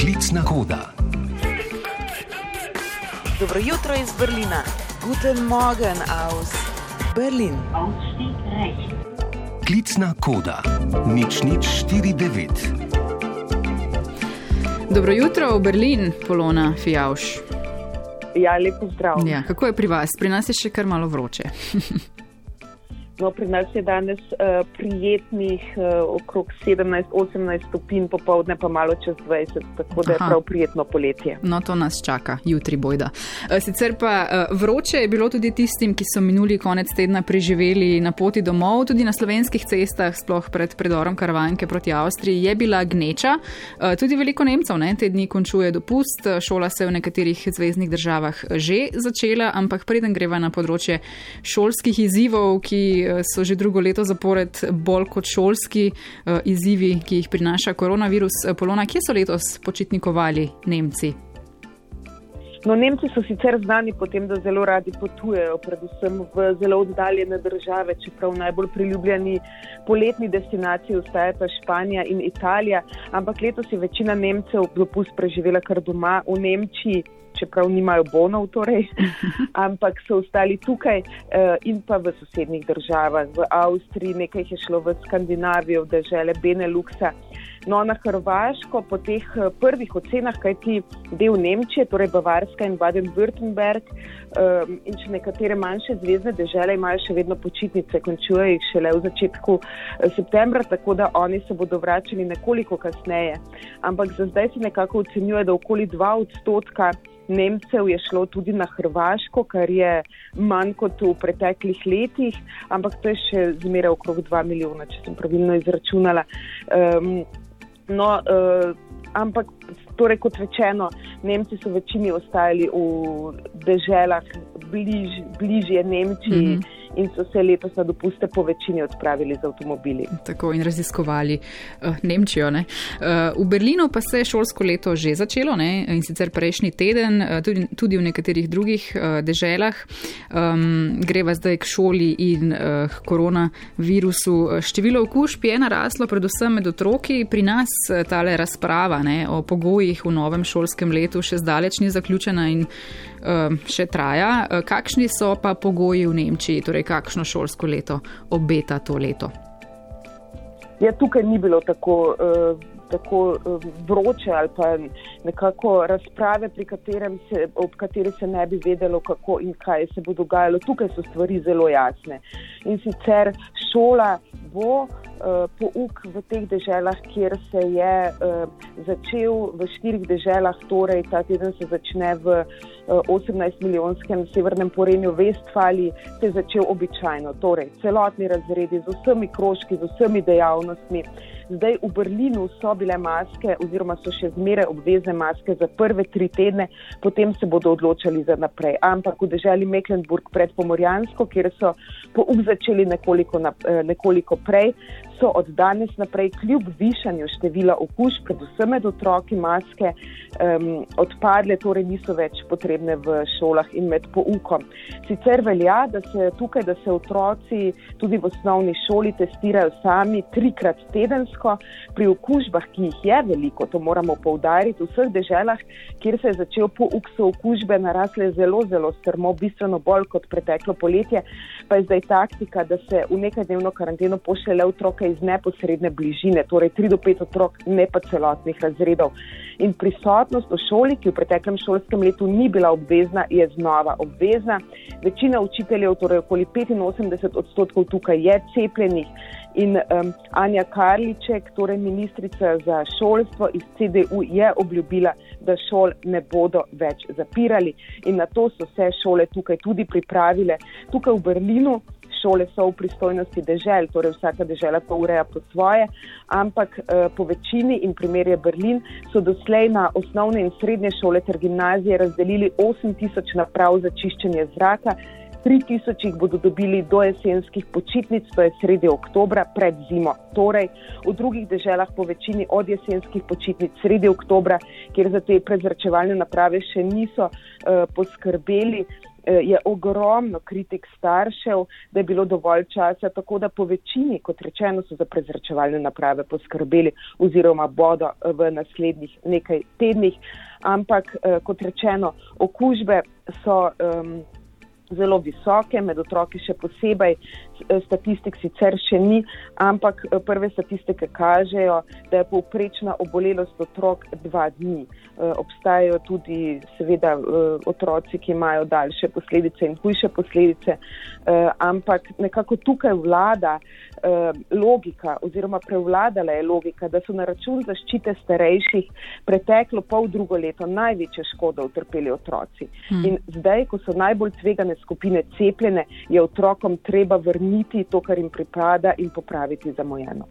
Klicna koda. Dobro jutro iz Berlina. Guten Morgen aus Berlin. Klicna koda. Nič nič 49. Dobro jutro v Berlin, Polona Fijavš. Ja, lepo zdrav. Ja, kako je pri vas? Pri nas je še kar malo vroče. No, pri nas je danes uh, prijetnih uh, okrog 17-18 stopinj, popovdne pa malo čez 20, tako da Aha. je prav prijetno poletje. No, to nas čaka, jutri bojda. Uh, sicer pa uh, vroče je bilo tudi tistim, ki so minuli konec tedna preživeli na poti domov, tudi na slovenskih cestah, sploh pred predorom karavanke proti Avstriji, je bila gneča. Uh, tudi veliko Nemcev ne, te dni končuje dopust, šola se je v nekaterih zvezdnih državah že začela, ampak preden greva na področje šolskih izzivov, ki so že drugo leto zapored bolj kot šolski uh, izzivi, ki jih prinaša koronavirus. Eh, Polona, kje so letos počitnikovali Nemci? No, Nemci so sicer znani po tem, da zelo radi potujejo, predvsem v zelo oddaljene države, čeprav najbolj priljubljeni poletni destinaciji ostajata Španija in Italija. Ampak letos je večina Nemcev dopust preživela kar doma v Nemčiji, čeprav nimajo bonov, torej, ampak so ostali tukaj uh, in pa v sosednjih državah, v Avstriji, nekaj je šlo v Skandinavijo, v države Beneluxa. No, na Hrvaško, po teh eh, prvih ocenah, kajti del Nemčije, torej Bavarska in Baden-Württemberg um, in še nekatere manjše zvezdne države imajo še vedno počitnice, končujejo jih šele v začetku septembra, tako da oni se bodo vračali nekoliko kasneje. Ampak za zdaj se nekako ocenjuje, da okoli 2 odstotka Nemcev je šlo tudi na Hrvaško, kar je manj kot v preteklih letih, ampak to je še zmeraj okrog 2 milijona, če sem pravilno izračunala. Um, no, uh, ampak, torej, kot rečeno, Nemci so večini ostajali v deželah bliž, bližje Nemčiji. Mm -hmm in so se letos na dopuste po večini odpravili z avtomobili. Tako in raziskovali uh, Nemčijo. Uh, v Berlinu pa se je šolsko leto že začelo ne? in sicer prejšnji teden, uh, tudi, tudi v nekaterih drugih uh, deželah. Um, greva zdaj k šoli in uh, koronavirusu. Število okužb je naraslo, predvsem med otroki. Pri nas tale razprava ne, o pogojih v novem šolskem letu še zdaleč ni zaključena in še traja. Kakšni so pa pogoji v Nemčiji? Torej, kakšno šolsko leto obeta to leto? Ja, tukaj ni bilo tako, uh, tako uh, vroče ali pa nekako razprave, se, ob kateri se ne bi vedelo, kako in kaj se bo dogajalo. Tukaj so stvari zelo jasne. In sicer šola bo uh, pouk v teh deželah, kjer se je uh, začel v štirih deželah, torej ta teden se začne v uh, 18-milijonskem severnem porenju Vestfali, se je začel običajno, torej celotni razredi z vsemi krožki, z vsemi dejavnostmi. Zdaj v Berlinu so bile maske, oziroma so še zmeraj obvezne maske za prve tri tedne, potem se bodo odločali za naprej. Ampak v državi Mecklenburg pred Pomorjansko, kjer so pouk začeli nekoliko, na, eh, nekoliko prej, so od danes naprej, kljub višanju števila okužb, predvsem med otroki, maske um, odpadle, torej niso več potrebne v šolah in med poukom. Sicer velja, da se tukaj, da se otroci tudi v osnovni šoli testirajo sami trikrat tedensko, pri okužbah, ki jih je veliko, to moramo poudariti, v vseh deželah, kjer se je začel pouk, so okužbe narasle zelo, zelo strmo, bistveno bolj kot preteklo poletje, pa je zdaj taktika, da se v nekajdnevno karanteno pošlje le otroke iz neposredne bližine, torej 3 do 5 otrok, ne pa celotnih razredov. In prisotnost v šoli, ki v preteklem šolskem letu ni bila obvezna, je znova obvezna. Večina učiteljev, torej okoli 85 odstotkov tukaj je cepljenih. In um, Anja Karliček, torej ministrica za šolstvo iz CDU, je obljubila, da šol ne bodo več zapirali. In na to so se šole tukaj tudi pripravile. Tukaj v Berlinu šole so v pristojnosti dežel, torej vsaka dežela to ureja po svoje, ampak eh, po večini in primer je Berlin, so doslej na osnovne in srednje šole ter gimnazije razdelili 8000 naprav za čiščenje zraka. 3000 jih bodo dobili do jesenskih počitnic, to je sredi oktobra, pred zimo. Torej, v drugih deželah po večini od jesenskih počitnic sredi oktobra, kjer za te prezračevalne naprave še niso uh, poskrbeli, je ogromno kritik staršev, da je bilo dovolj časa, tako da po večini, kot rečeno, so za prezračevalne naprave poskrbeli oziroma bodo v naslednjih nekaj tednih. Ampak, kot rečeno, okužbe so. Um, zelo visoke, med otroki še posebej. Statistik sicer še ni, ampak eh, prve statistike kažejo, da je povprečna obolelost otrok dva dni. Eh, obstajajo tudi, seveda, eh, otroci, ki imajo daljše posledice in hujše posledice, ampak nekako tukaj vlada logika oziroma prevladala je logika, da so na račun zaščite starejših preteklo pol drugo leto največje škodo utrpeli otroci. Hmm. In zdaj, ko so najbolj tvegane skupine cepljene, je otrokom treba vrniti to, kar jim pripada in popraviti zamojeno.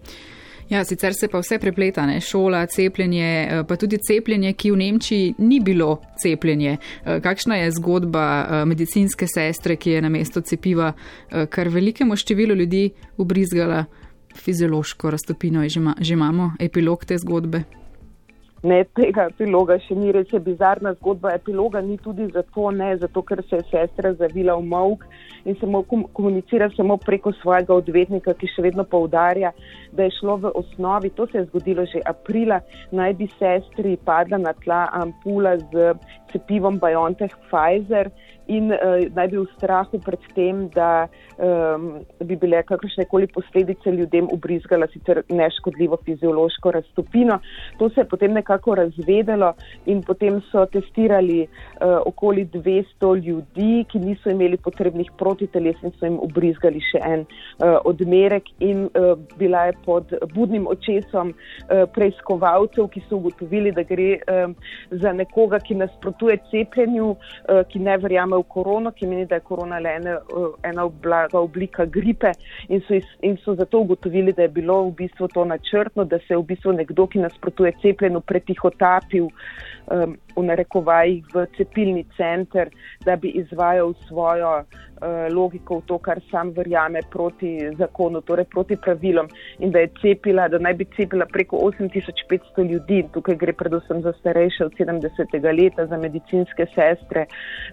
Ja, sicer se pa vse prepleta, ne? šola, cepljenje, eh, pa tudi cepljenje, ki v Nemčiji ni bilo cepljenje. Eh, kakšna je zgodba eh, medicinske sestre, ki je na mesto cepiva kar velikemu številu ljudi ubrizgala fiziološko raztopino? Že imamo epilog te zgodbe? Ne, tega epiloga še ni res, bizarna zgodba. Epiloga ni tudi zato, ne, zato ker se je sestra zavila v mok in samo komunicira samo preko svojega odvetnika, ki še vedno poudarja, da je šlo v osnovi, to se je zgodilo že aprila, naj bi sestri padla na tla ampula z cepivom BioNTech Pfizer in uh, naj bi v strahu pred tem, da um, bi bile kakršne koli posledice ljudem ubrizgala sicer neškodljivo fiziološko raztopino. To se je potem nekako razvedelo in potem so testirali uh, okoli 200 ljudi, ki niso imeli potrebnih protiteles in so jim ubrizgali še en uh, odmerek in uh, bila je pod budnim očesom uh, preiskovalcev, ki so ugotovili, da gre uh, za nekoga, ki nasprotuje cepljenju, uh, ki ne verjame v korono, ki meni, da je korona le ena, ena blaga oblika gripe in so, in so zato ugotovili, da je bilo v bistvu to načrtno, da se je v bistvu nekdo, ki nasprotuje cepljenju, pretihotapil um, v narekovajih v cepilni center, da bi izvajal svojo logiko v to, kar sam verjame proti zakonu, torej proti pravilom in da je cepila, da naj bi cepila preko 8500 ljudi. Tukaj gre predvsem za starejše od 70. leta, za medicinske sestre,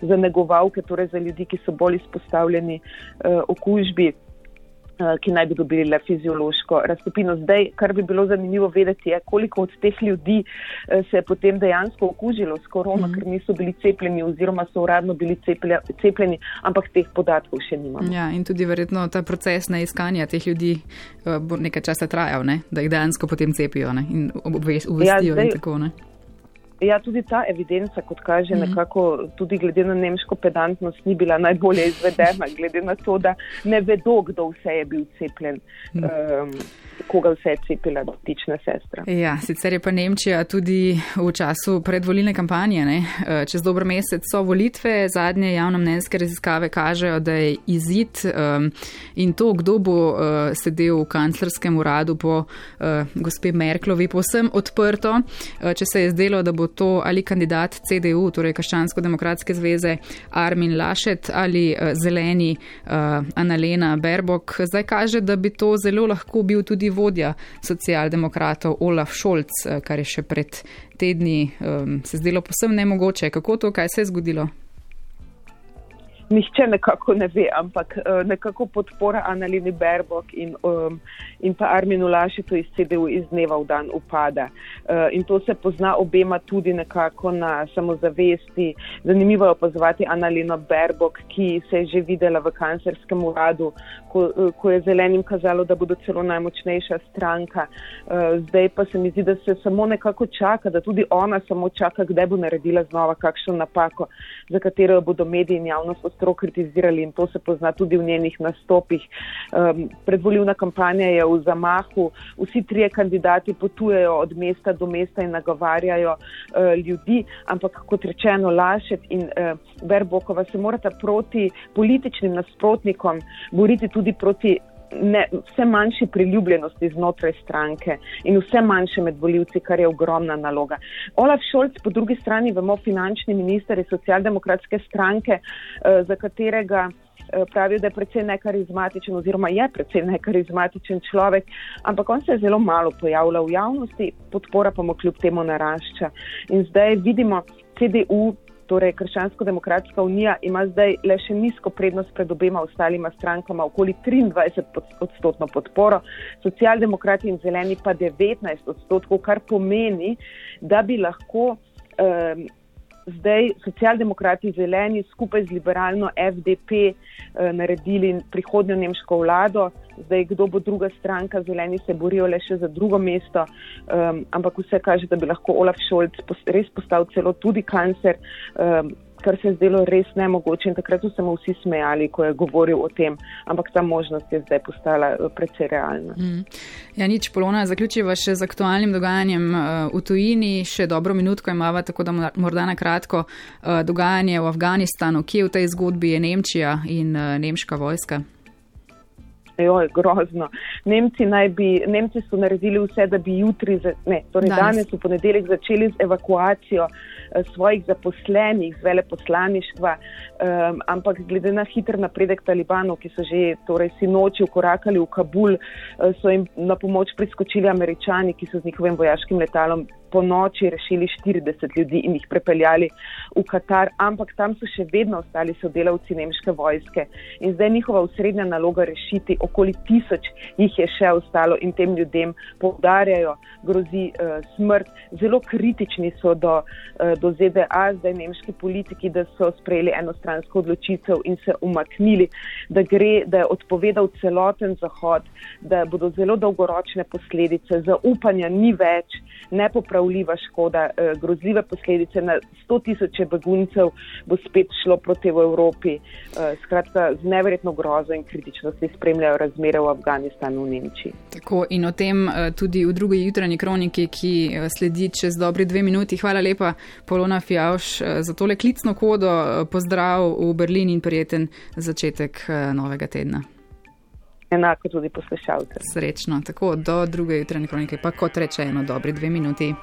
za negovalke, torej za ljudi, ki so bolj izpostavljeni uh, okužbi. Eh, ki naj bi dobili le fiziološko raztopino. Zdaj, kar bi bilo zanimivo vedeti, je, koliko od teh ljudi eh, se je potem dejansko okužilo s korono, mm -hmm. ker niso bili cepljeni oziroma so uradno bili cepljeni, ampak teh podatkov še nimamo. Ja, in tudi verjetno ta proces neiskanja teh ljudi eh, bo nekaj časa trajal, ne? da jih dejansko potem cepijo ne? in obvestijo ja, in tako naprej. Ja, tudi ta evidenca, kot kaže, mm -hmm. nekako tudi glede na nemško pedantnost, ni bila najbolje izvedena, glede na to, da ne vedo, kdo vse je bil cepljen. Mm -hmm. um, koga vse je cepila dotična sestra. Ja, sicer je pa Nemčija tudi v času predvolilne kampanje. Ne? Eh, čez dober mesec so volitve, zadnje javnomnenjske raziskave kažejo, da je izid um, in to, kdo bo uh, sedel v kanclerskem uradu po uh, gospe Merklovi, posem odprto. Uh, če se je zdelo, da bo to ali kandidat CDU, torej Krščansko-demokratske zveze Armin Lašet ali uh, zeleni uh, Annalena Berbok, zdaj kaže, da bi to zelo lahko bil tudi tudi vodja socialdemokratov Olaf Scholz, eh, kar je še pred tedni um, se zdelo posebno nemogoče. Kako to, kaj se je zgodilo? Nihče nekako ne ve, ampak uh, nekako podpora Analini Berbok in, um, in pa Arminu Lašetu iz CDU iz dneva v dan upada. Uh, in to se pozna obema tudi nekako na samozavesti. Zanimivo je opazovati Analino Berbok, ki se je že videla v kancerskem uradu, ko, uh, ko je zelenim kazalo, da bodo celo najmočnejša stranka. Uh, zdaj pa se mi zdi, da se samo nekako čaka, da tudi ona samo čaka, kdaj bo naredila znova kakšno napako, za katero bodo mediji in javnost ostro kritizirali in to se pozna tudi v njenih nastopih. Um, predvoljivna kampanja je v zamahu, vsi trije kandidati potujejo od mesta do mesta in nagovarjajo uh, ljudi, ampak kot rečeno, Lašet in uh, Berbokova se morata proti političnim nasprotnikom boriti tudi proti ne, vse manjši priljubljenosti znotraj stranke in vse manjše med voljivci, kar je ogromna naloga. Olaf Šolc, po drugi strani, vemo, finančni minister iz socialdemokratske stranke, eh, za katerega eh, pravijo, da je predvsej nekarizmatičen oziroma je predvsej nekarizmatičen človek, ampak on se je zelo malo pojavljal v javnosti, podpora pa mu kljub temu narašča. In zdaj vidimo, CDU torej Krščansko-demokratska unija, ima zdaj le še nizko prednost pred obema ostalima strankama, okoli 23 odstotno podporo, socialdemokrati in zeleni pa 19 odstotkov, kar pomeni, da bi lahko. Um, zdaj socialdemokrati zeleni skupaj z liberalno FDP eh, naredili prihodnjo nemško vlado. Zdaj, kdo bo druga stranka, zeleni se borijo le še za drugo mesto, um, ampak vse kaže, da bi lahko Olaf Scholz res postal celo tudi kancer. Um, kar se je zdelo res nemogoče in takrat so se mu vsi smejali, ko je govoril o tem, ampak ta možnost je zdaj postala eh, precej realna. Mm. Ja, nič polona, zaključiva še z aktualnim dogajanjem uh, v tujini, še dobro minutko imava, tako da morda na kratko uh, dogajanje v Afganistanu, kje v tej zgodbi je Nemčija in nemška vojska. Jo, je grozno. Nemci, bi, Nemci so naredili vse, da bi jutri, ne, torej danes, danes v ponedeljek začeli z evakuacijo eh, svojih zaposlenih z veleposlaništva, um, ampak glede na hiter napredek talibanov, ki so že torej, si noči ukorakali v Kabul, uh, so jim na pomoč priskočili američani, ki so z njihovim vojaškim letalom po noči rešili 40 ljudi in jih prepeljali v Katar, ampak tam so še vedno ostali sodelavci nemške vojske. In zdaj je njihova usrednja naloga rešiti, okoli tisoč jih je še ostalo in tem ljudem povdarjajo, grozi uh, smrt. Zelo kritični so do, uh, do ZDA, zdaj nemški politiki, da so sprejeli enostransko odločitev in se umaknili, da, gre, da je odpovedal celoten Zahod, da bodo zelo dolgoročne posledice, zaupanja ni več, ne nepredstavljiva škoda, eh, grozljive posledice na sto tisoče beguncev bo spet šlo proti Evropi. Eh, skratka, z neverjetno grozo in kritičnosti spremljajo razmere v Afganistanu in Nemčiji. Tako in o tem eh, tudi v drugi jutranji kroniki, ki sledi čez dobri dve minuti. Hvala lepa, Polona Fjavš, za tole klicno kodo. Pozdrav v Berlin in prijeten začetek novega tedna. Enako tudi poslušalce. Srečno, tako do druge jutranje kronike, pa kot rečeno, dobri dve minuti.